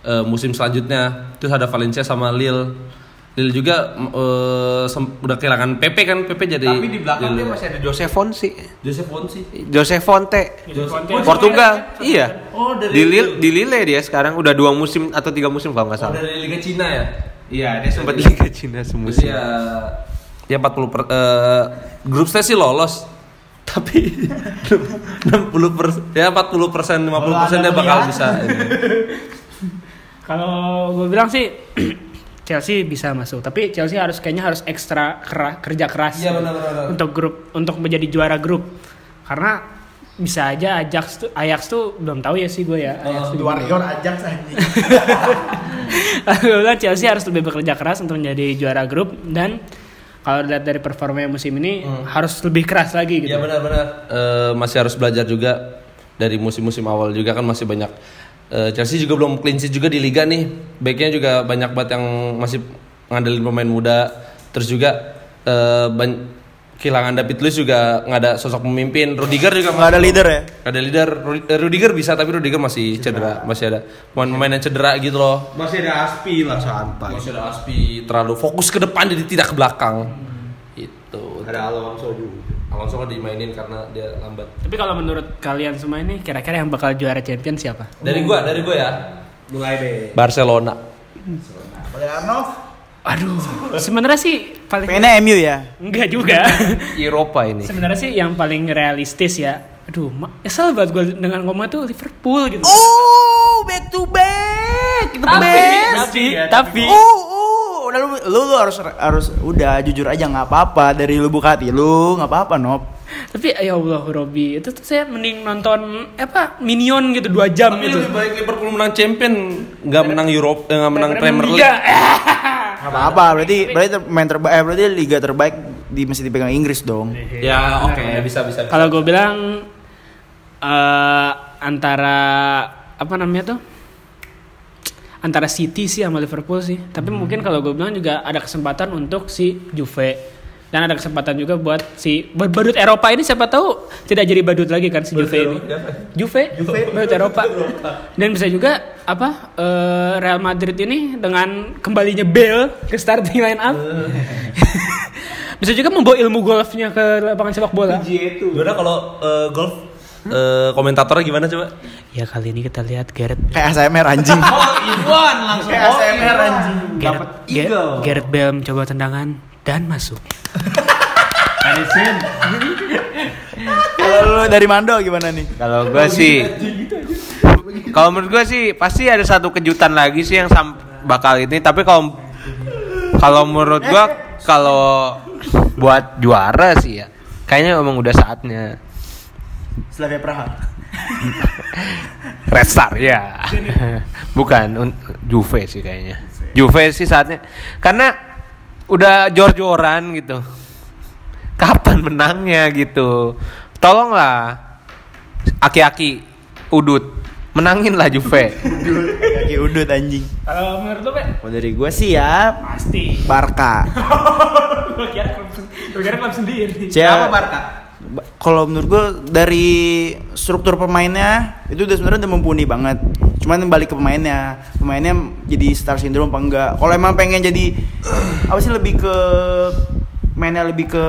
eh, musim selanjutnya terus ada Valencia sama Lille Lille juga eh, sem- udah kehilangan Pepe kan Pepe jadi Tapi di belakang dia Lille. masih ada Jose Fonsi. Joseph Fonsi Jose Fonte. Fonte. Portugal. Iya. Oh, dari di Lille, di Lille dia sekarang udah dua musim atau tiga musim kalau nggak oh, salah. dari Liga Cina ya Iya, dia sempat Liga Cina semusim. ya ya 40 per, eh, grup stage sih lolos tapi 60 persen ya 40 persen 50 persen dia bakal bisa Kalau gue bilang sih Chelsea bisa masuk, tapi Chelsea harus kayaknya harus ekstra kerja keras Iya, benar-benar. untuk grup untuk menjadi juara grup karena bisa aja Ajax tuh Ajax tuh belum tahu ya sih gue ya. Ajax Warrior ajak saja. gue bilang Chelsea harus lebih bekerja keras untuk menjadi juara grup dan kalau dilihat dari performa musim ini harus lebih keras lagi gitu. ya benar-benar Eh, masih harus belajar juga dari musim-musim awal juga kan masih banyak Eh, Chelsea juga belum clean sheet juga di liga nih backnya juga banyak banget yang masih ngandelin pemain muda Terus juga eh, ban- kehilangan David Luiz juga nggak ada sosok pemimpin. Rudiger juga Nggak ada leader ya? Nggak ada leader. Eh, Rudiger bisa tapi Rudiger masih cedera, masih ada pemain-pemain yang cedera gitu loh. Masih ada Aspi lah santai. Masih ada Aspi terlalu fokus ke depan jadi tidak ke belakang. Itu. Ada Alonso juga. Alonso kan dimainin karena dia lambat. Tapi kalau menurut kalian semua ini kira-kira yang bakal juara champion siapa? Dari gua, dari gua ya. Mulai deh. Barcelona. Arnov. Aduh, sebenarnya sih paling Pengennya MU ya? enggak juga. Eropa ini. sebenarnya sih yang paling realistis ya. Aduh, ma- kesel banget gue dengan ngomong tuh Liverpool gitu. Oh, back to back. Tapi, best. tapi, tapi, Oh, oh, udah lu, lu, lu harus harus udah jujur aja nggak apa-apa dari lu buka hati lu nggak apa-apa nop. tapi ya Allah Robi itu tuh saya mending nonton apa Minion gitu dua jam Tapi gitu. lebih baik Liverpool menang Champion, nggak menang Europe, eh, nggak menang Premier League. Liga. Nggak apa-apa berarti berarti main terbaik eh, berarti liga terbaik di masih dipegang Inggris dong. Ya, oke, bisa bisa. bisa. Kalau gue bilang eh antara apa namanya tuh? Antara City sih sama Liverpool sih. Tapi mungkin kalau gue bilang juga ada kesempatan untuk si Juve. Dan ada kesempatan juga buat si badut Eropa ini siapa tahu tidak jadi badut lagi kan si Juve ini. Juve, Juve, badut Eropa. Dan bisa juga apa eh, Real Madrid ini dengan kembalinya Bale ke starting line up. bisa juga membawa ilmu golfnya ke lapangan sepak bola. Gimana kalau eh, golf eh, komentatornya gimana coba? Ya kali ini kita lihat Gareth Kayak ASMR anjing. Iwan langsung Kayak ASMR anjing. Gareth, Ga- Gareth Bale mencoba tendangan dan masuk. Kalau lu dari Mando gimana nih? Kalau gue sih, kalau menurut gue sih pasti ada satu kejutan lagi sih yang bakal ini. Tapi kalau kalau menurut gue kalau buat juara sih ya, kayaknya emang udah saatnya Slavia Praha. Red Star ya, bukan un- Juve sih kayaknya. Juve sih saatnya, karena udah jor-joran gitu. Kapan menangnya gitu? Tolonglah, aki-aki, udut, menangin lah Juve. Kaki udut anjing. Kalau menurut lo, Pak? Kalau dari gua sih ya Pasti. Barca. Gue kira klub, gue sendiri. Cia- Barca? Kalau menurut gue dari struktur pemainnya itu udah sebenarnya udah mumpuni banget. Cuman balik ke pemainnya, pemainnya jadi star syndrome apa enggak? Kalau emang pengen jadi apa sih lebih ke mainnya lebih ke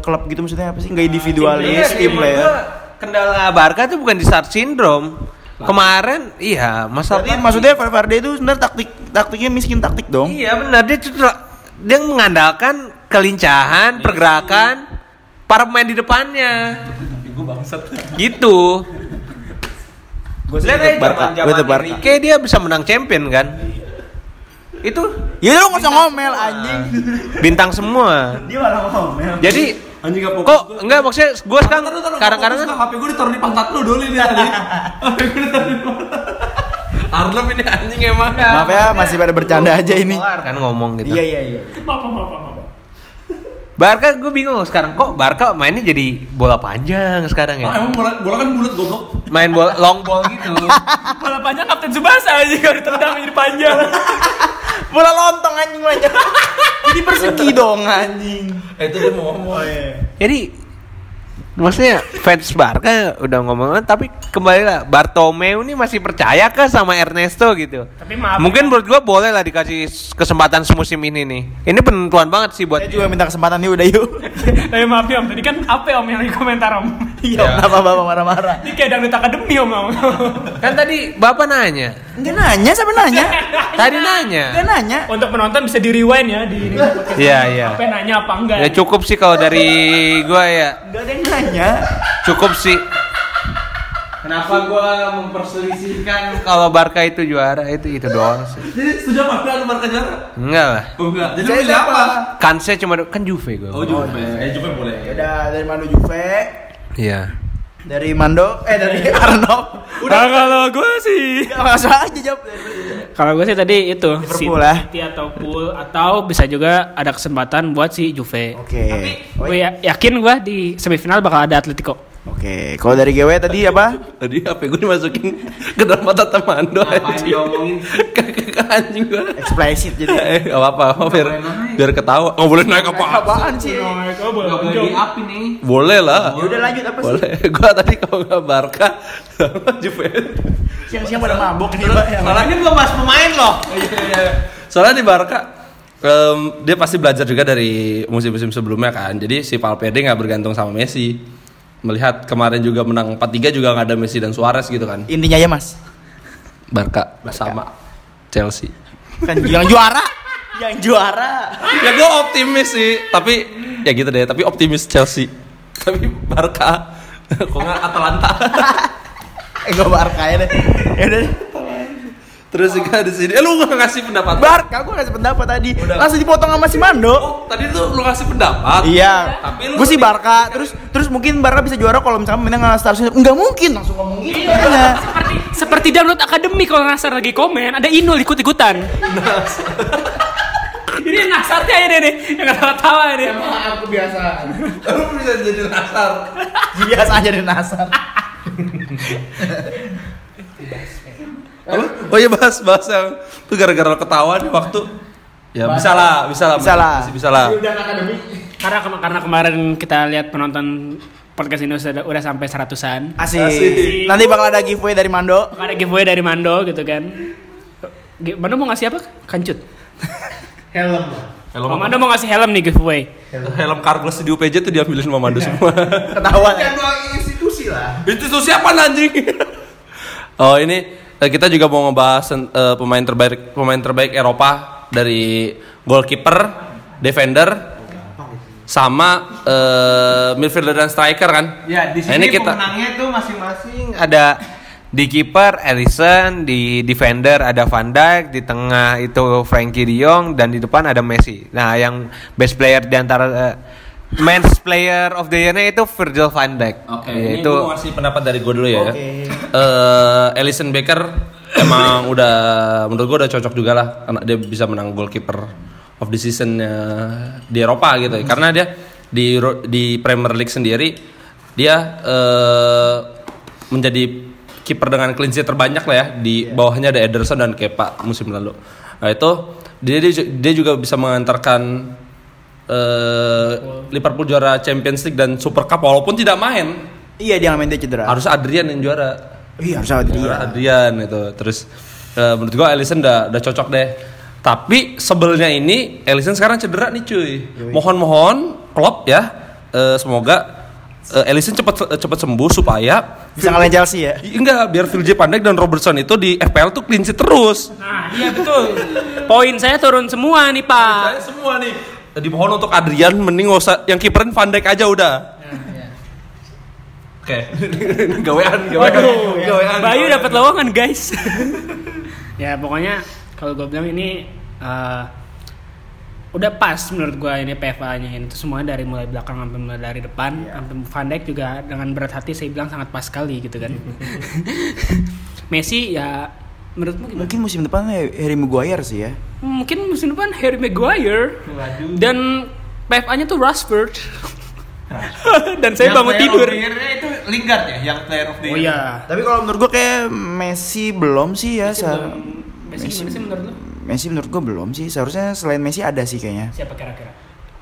klub gitu maksudnya apa sih? Enggak individualis, Iya, tim player. Kendala Barca tuh bukan di start syndrome. Kemarin iya masalah. Berarti maksudnya Valverde itu sebenarnya taktik taktiknya miskin taktik dong. Iya benar dia tuh dia mengandalkan kelincahan, pergerakan para pemain di depannya. Gitu. Gue Lihat aja zaman Gue. Enrique dia bisa menang champion kan? Itu Ya lu nggak usah ngomel anjing. bintang semua. Dia malah ngomel. Jadi Anjing gak kok enggak maksudnya gue sekarang kadang-kadang kan HP gue ditaruh di pantat lu dulu ini tadi. HP gue ditaruh di pantat. Arlem ini anjing emang. Maaf ya masih pada bercanda aja ini. kan ngomong gitu. Iya iya iya. Barca gue bingung sekarang kok Barca mainnya jadi bola panjang sekarang Ah, ya. emang bola, bola kan bulat goblok. Main bola long ball gitu. Bola panjang Kapten Subasa aja kalau ditendang jadi panjang. Bola lontong anjing aja. Jadi persegi dong anjing. Eh, itu dia mau ngomong. Jadi maksudnya fans Barca udah ngomong tapi kembali lah Bartomeu ini masih percaya kah sama Ernesto gitu. Tapi maaf. Mungkin menurut gua boleh lah dikasih kesempatan semusim ini nih. Ini penentuan banget sih buat Saya juga minta kesempatan nih udah yuk. Tapi maaf ya Om, tadi kan apa Om yang di komentar Om? Iya, kenapa bapak marah-marah? Ini kayak dangdut akademi Om. Om. kan tadi Bapak nanya. Enggak nanya, siapa nanya? Tadi nanya. Enggak nanya. Untuk penonton bisa di rewind ya di Iya, iya. Apa nanya apa enggak? Ya cukup sih kalau dari gua ya. Enggak ada yang nanya. Cukup sih. Kenapa gua memperselisihkan kalau Barca itu juara itu itu doang sih. Jadi enggak lu Barca juara? Enggak lah. Oh enggak. Jadi Saya lu pilih apa? Kan saya cuma kan Juve gua. Oh, Juve. Eh, Juve boleh. Ya udah dari Mando Juve, Iya. Dari Mando, eh dari Arno. Udah kalau gue sih. Enggak langsung aja jawab. Kalau gue sih tadi itu Liverpool City, lah. City atau Pool atau bisa juga ada kesempatan buat si Juve. Oke. Oh, Gue ya- yakin gue di semifinal bakal ada Atletico. Oke, kalau dari GW tadi apa? Tadi HP gue dimasukin ke dalam mata teman do Ngapain anjing. diomongin? Kakak anjing gue. Eksplisit jadi. Eh, gak apa-apa, biar, biar ketawa. Nggak boleh naik apa? Apaan sih? Gak boleh di up ini. Boleh lah. Ya udah lanjut apa sih? Boleh. Gua tadi kalau nggak Barca sama Juventus. Siang-siang pada mabok nih, Pak. Yang Malah ini belum bahas pemain loh. Soalnya di Barca em, dia pasti belajar juga dari musim-musim sebelumnya kan. Jadi si Valverde nggak bergantung sama Messi. Melihat kemarin juga menang 4-3 juga nggak ada Messi dan Suarez gitu kan. Intinya ya, Mas. Barca bersama Chelsea. Kan yang juara. Yang juara. ya gue optimis sih, tapi ya gitu deh. Tapi optimis Chelsea. Tapi Barca kok nggak Atalanta. Eh, gue Barca ya deh. Ya deh. Terus juga di sini, eh lu nggak ngasih pendapat? Barca gue kasih pendapat tadi. Udah. Langsung dipotong sama si Mando. Oh, tadi tuh lu ngasih pendapat. Iya, Tapi lu gue sih Barca. Terus terus mungkin Barca bisa juara kalau misalnya menang sama Star Wars. Enggak mungkin langsung ngomong gitu. Makanya. Seperti, seperti download akademi kalau Nasar lagi komen ada Inul ikut-ikutan. Ini Nasarnya ini nih yang ketawa-tawa ini. Aku biasa. Lu bisa jadi nasar. Biasa aja di Nasar. Apa? Oh iya bahas bahas yang itu gara-gara ketawa nih waktu. Ya bisa lah, bisa lah. Bisa lah. Masih bisa lah. Karena karena kemarin kita lihat penonton podcast ini sudah udah sampai seratusan. Asik. Asik. Nanti bakal ada giveaway dari Mando. Ada giveaway dari Mando gitu kan. Mando mau ngasih apa? Kancut. Helm. Helm, Oh, Mando mau ngasih helm nih giveaway. helm Carglass di UPJ tuh diambilin sama Mando semua. Ketahuan. Kan dua institusi lah. Itu tuh siapa anjing? oh ini kita juga mau ngebahas eh, pemain terbaik pemain terbaik Eropa dari goalkeeper, defender, sama eh, midfielder dan striker kan? Ya di Nah, sini ini kita pemenangnya tuh masing-masing ada di kiper Alisson, di defender ada Van Dijk, di tengah itu Frankie De Jong dan di depan ada Messi. Nah, yang best player di antara eh, men's player of the year-nya itu Virgil van Dijk. Oke, Ya, ini itu gue ngasih pendapat dari gue dulu ya. Oke. Eh, Alisson Becker emang udah menurut gue udah cocok juga lah karena dia bisa menang goalkeeper of the season di Eropa gitu ya. Karena dia di di Premier League sendiri dia eh, menjadi kiper dengan clean sheet terbanyak lah ya di bawahnya ada Ederson dan Kepa musim lalu. Nah itu dia, dia juga bisa mengantarkan eh, Liverpool juara Champions League dan Super Cup walaupun tidak main Iya dia main dia cedera. harus Adrian yang juara Iya harus ada dia. Juara Adrian itu terus eh, menurut gua Alisson udah udah cocok deh tapi sebelnya ini Alisson sekarang cedera nih cuy mohon-mohon Klopp ya eh, semoga eh, Alisson cepat cepat sembuh supaya Bisa ngalahin Chelsea ya. Enggak biar Phil J Pandek dan Robertson itu di FPL tuh clean sheet terus Nah, iya betul. Poin saya turun semua nih, Pak. saya semua nih dimohon untuk Adrian mending usah yang kiperin Van Dijk aja udah. Oke, gawean, gawean, gawean. Bayu dapat lowongan, guys. ya, pokoknya kalau gue bilang ini eh, udah pas menurut gue ini PFA-nya ini. Tuh semua dari mulai belakang sampai mulai dari depan. Sampai Van Dijk juga dengan berat hati saya bilang sangat pas sekali gitu kan. Messi ya menurutmu gimana? Mungkin musim depan Harry Maguire sih ya. Mungkin musim depan Harry Maguire dan PFA-nya tuh Rashford. dan saya bangun tidur. itu Lingard ya, yang player of the Oh iya. Tapi kalau menurut gua kayak Messi belum sih ya. Messi belum. Messi sih menurut lu? Messi menurut gua belum sih. Seharusnya selain Messi ada sih kayaknya. Siapa kira-kira?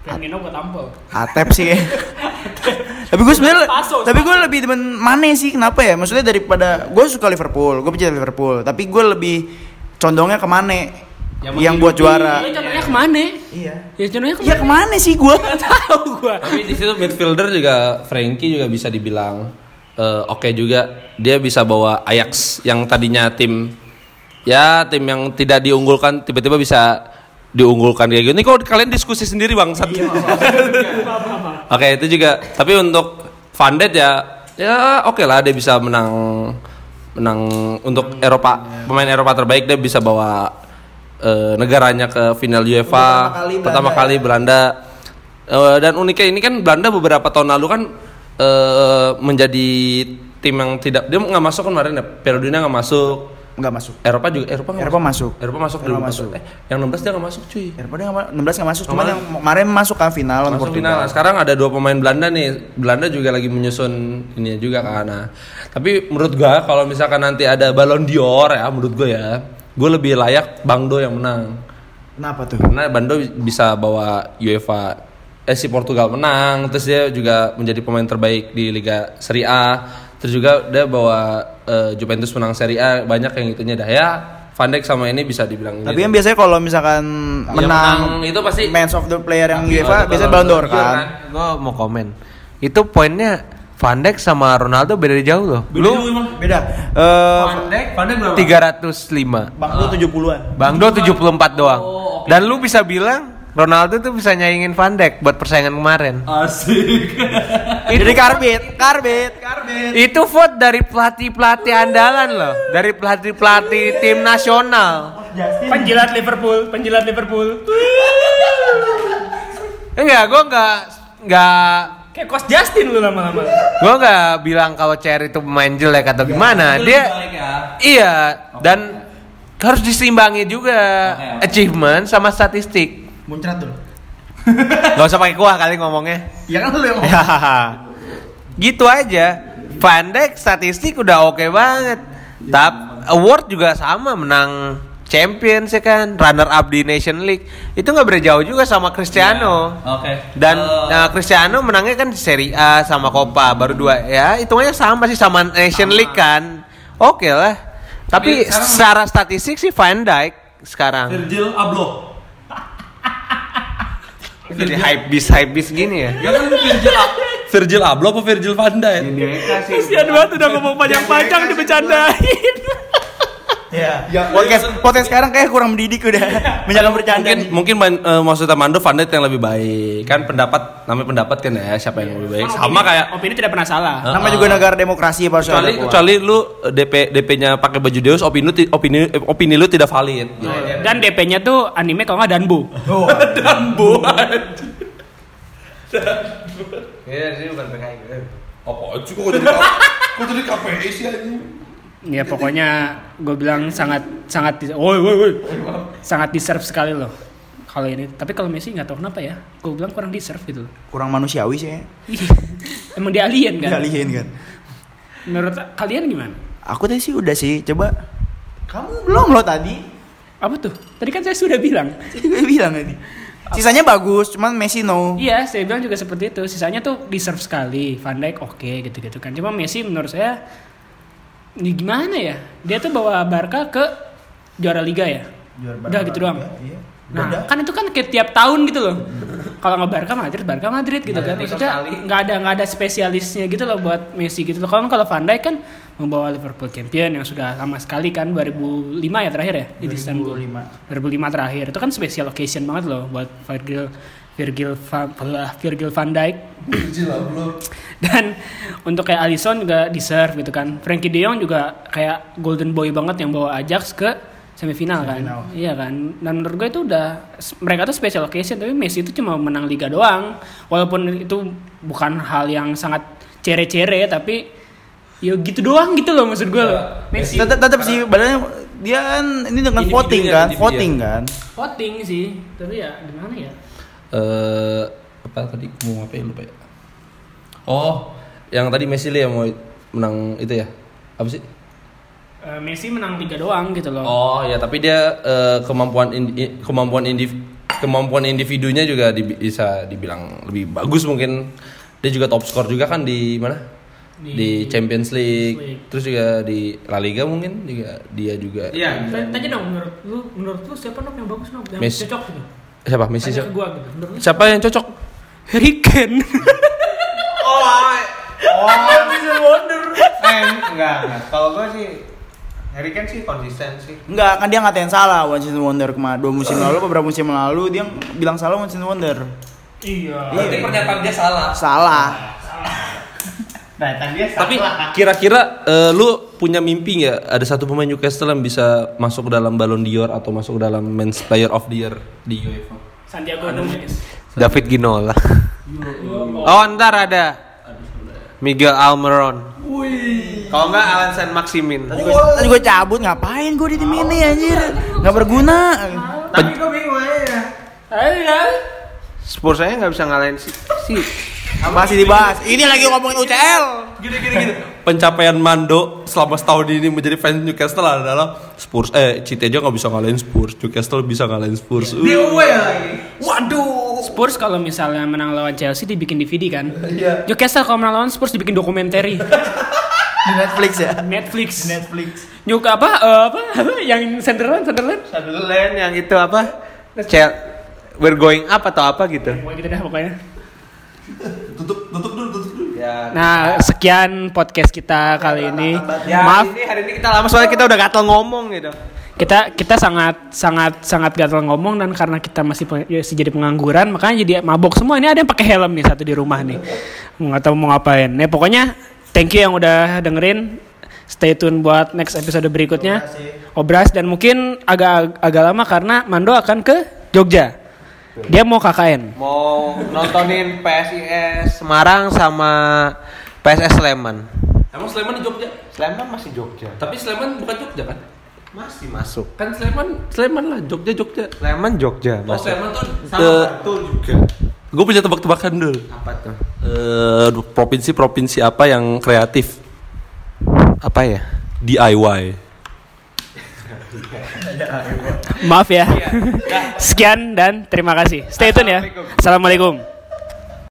Firmino buat tampil. Atep sih. tapi gue sebenarnya tapi gue lebih demen Mane sih kenapa ya maksudnya daripada gue suka Liverpool gue pecinta Liverpool tapi gue lebih condongnya ke Mane yang, buat juara Iya, contohnya ke mana? iya Ya contohnya iya ke mana? ke mana sih gue Gak tahu gua. Tapi di situ midfielder juga Frankie juga bisa dibilang eh, oke juga. Dia bisa bawa Ajax yang tadinya tim ya tim yang tidak diunggulkan tiba-tiba bisa diunggulkan kayak gini. Kok kalian diskusi sendiri bang? oke itu juga. Tapi untuk Van Dijk ya ya oke lah dia bisa menang menang untuk Eropa pemain Eropa terbaik dia bisa bawa eh, negaranya ke final UEFA Pertama kali pertama Belanda kali Belanda Eh, dan uniknya ini kan Belanda beberapa tahun lalu kan eh, menjadi tim yang tidak dia nggak masuk kan kemarin ya Piala Dunia nggak masuk nggak masuk. Eropa juga Eropa nggak Eropa masuk. Eropa masuk Eropa 2014. masuk. Eh, yang 16 dia nggak masuk cuy. Eropa dia nggak ma- 16 nggak masuk, Kemarin- yang kemarin masuk kan final Masuk Portugal. final. Nah, Sekarang ada dua pemain Belanda nih. Belanda juga lagi menyusun ini juga kan. Nah, tapi menurut gua kalau misalkan nanti ada Ballon d'Or ya, menurut gua ya, gua lebih layak Bang Do yang menang. Kenapa tuh? Karena Bando bisa bawa UEFA eh si Portugal menang, terus dia juga menjadi pemain terbaik di Liga Serie A. Terus juga dia bawa eh, Juventus menang Serie A, banyak yang itunya dah ya. Van Dijk sama ini bisa dibilang Tapi ini. kan biasanya kalau misalkan Yang menang, menang itu pasti match of the player yang UEFA biasanya Ballon d'Or kan. kan. Gue mau komen. Itu poinnya Van Dijk sama Ronaldo beda jauh loh. Lu Beda. Eh Van Dijk berapa? 305. Bang lu 70-an. Bang Do 74 doang. Dan lu bisa bilang Ronaldo tuh bisa nyaingin Van Dijk buat persaingan kemarin. Asik. Jadi karbit, karbit, karbit. Itu vote dari pelatih-pelatih andalan loh, dari pelatih-pelatih tim nasional. Penjilat Liverpool, penjilat Liverpool. Enggak, gua enggak enggak Kayak Coach Justin lu lama-lama. gua enggak bilang kalau Cherry itu pemain jelek atau gimana. Dia iya dan harus diseimbangi juga achievement sama statistik. Muncrat tuh. Gak usah pakai kuah kali ngomongnya. Ya kan lu yang Ya, gitu aja. Van Dijk statistik udah oke banget. Tapi award juga sama menang Champions ya kan, runner up di Nation League. Itu nggak beda jauh juga sama Cristiano. Oke. Dan Eh, nah, Cristiano menangnya kan di Serie A sama Copa baru dua ya. Hitungannya sama sih sama Nation League kan. Oke lah. Tapi Tapi secara statistik sih Van Dijk sekarang. Virgil Abloh. Jadi hype bis hype bis gini ya. Ya kan Virgil Virgil Abloh apa Virgil van Dijk? Kasihan banget udah ngomong panjang-panjang dibecandain. Ya. Podcast podcast sekarang kayak kurang mendidik udah. Menjaga bercanda. Mungkin mungkin man- eh, maksudnya Mando yang lebih baik. Kan pendapat namanya pendapat kan ya, siapa yang lebih baik. Sama kayak opini tidak pernah salah. Nama juga negara demokrasi Pak kecuali kecuali lu eh, DP DP-nya pakai baju Deus, opini lu opini eh, opini lu tidak valid. Gitu. Dan DP-nya tuh anime kalau nggak Danbo. Dan buat. Iya, ini bukan PKI. Apa sih kok jadi kok jadi KPI sih anjing? Ya pokoknya gue bilang sangat sangat woi woi woi sangat deserve sekali loh kalau ini. Tapi kalau Messi nggak tahu kenapa ya. Gue bilang kurang deserve gitu. kurang manusiawi sih. ya. Emang dia alien kan? Kalian kan. Menurut kalian gimana? Aku tadi sih udah sih, coba. Kamu belum lo tadi. Apa tuh? Tadi kan saya sudah bilang. Saya juga bilang tadi. Sisanya bagus, cuman Messi no. Iya, saya bilang juga seperti itu. Sisanya tuh deserve sekali. Van Dijk oke gitu-gitu kan. Cuma Messi menurut saya ini gimana ya? Dia tuh bawa Barca ke juara liga ya. Udah gitu doang. Iya. Nah, kan itu kan kayak tiap tahun gitu loh. Kalau nggak Barca Madrid, Barca Madrid gitu kan. Maksudnya nggak ada nggak ada spesialisnya gitu loh buat Messi gitu loh. Kalau kalau Van Dijk kan membawa Liverpool champion yang sudah lama sekali kan 2005 ya terakhir ya di Istanbul. 2005 terakhir. Itu kan special occasion banget loh buat Virgil Virgil Van, Virgil van Dijk. Dan untuk kayak Alisson juga deserve gitu kan. Frankie De Jong juga kayak golden boy banget yang bawa Ajax ke semifinal kan. Iya kan. Dan menurut gue itu udah mereka tuh special occasion tapi Messi itu cuma menang liga doang. Walaupun itu bukan hal yang sangat cere-cere tapi ya gitu doang gitu loh maksud gue loh. Messi Tetap tetap sih badannya dia kan ini dengan voting kan, voting kan. voting sih. Tapi ya gimana ya? Eh apa tadi mau ngapain lupa ya? Oh, yang tadi Messi yang mau menang itu ya? Apa sih? Eh, Messi menang liga doang gitu loh. Oh ya, tapi dia eh, kemampuan indi- kemampuan indiv kemampuan individunya juga di- bisa dibilang lebih bagus mungkin. Dia juga top skor juga kan di mana? Di, Di Champions League. League. Terus juga di La Liga mungkin juga dia juga. Iya. Tanya tanya dong menurut lu menurut lu siapa nok yang bagus nok yang Messi. cocok gitu. Siapa Messi? Siapa, gua gitu. Siapa yang cocok? Harry Kane. Eh, enggak, enggak. Kalau gue sih Harry Kane sih konsisten sih. Enggak, kan dia ngatain salah One Season Wonder kemarin dua musim lalu beberapa musim lalu dia bilang salah One Season Wonder. iya. Berarti pernyataan dia salah. Salah. Nah, Tapi kira-kira eh, lu punya mimpi nggak ada satu pemain Newcastle yang bisa masuk ke dalam Ballon d'Or atau masuk ke dalam Men's Player of the Year di UEFA? Santiago Dominguez. David Ginola. Oh, ntar ada Miguel Almiron. Wih, Kalau enggak Alan San Maximin. Tadi gue cabut ngapain gue di tim ini anjir. Nggak berguna. Tapi gue bingung aja. Ayo. Spurs saya nggak bisa ngalahin si, si Masih dibahas. Ini lagi ngomongin UCL. Gini gini gini. Pencapaian Mando selama setahun ini menjadi fans Newcastle adalah Spurs. Eh, City aja nggak bisa ngalahin Spurs. Newcastle bisa ngalahin Spurs. Uh. lagi. Waduh. Spurs kalau misalnya menang lawan Chelsea dibikin DVD kan. Iya. Newcastle kalau menang lawan Spurs dibikin dokumenter Di Netflix ya. Netflix. Netflix. Nyuk apa? eh, apa? apa? Yang Sunderland, Sunderland? Sunderland yang itu apa? Cel We're going up atau apa gitu. Pokoknya gitu dah pokoknya. Tutup tutup dulu tutup dulu. Ya. Nah, sekian podcast kita kali ini. Ya, Maaf, ini hari ini kita lama soalnya kita udah gatel ngomong gitu. kita kita sangat sangat sangat gatal ngomong dan karena kita masih ya, masih jadi pengangguran makanya jadi mabok semua. Ini ada yang pakai helm nih satu di rumah nih. Nggak tahu mau ngapain. Ya pokoknya thank you yang udah dengerin. Stay tune buat next episode berikutnya. Obras. Dan mungkin agak agak lama karena Mando akan ke Jogja dia mau KKN Mau nontonin PSIS Semarang sama PSS Sleman. Emang Sleman di Jogja? Sleman masih Jogja. Tapi Sleman bukan Jogja kan? Masih masuk. Kan Sleman, Sleman lah, Jogja, Jogja. Sleman Jogja. Oh, masuk. Sleman tuh Sama the, juga. gue punya tebak-tebakan dulu. Apa tuh? Eh, provinsi-provinsi apa yang kreatif? Apa ya? DIY. Maaf ya sekian dan terima kasih stay tune ya assalamualaikum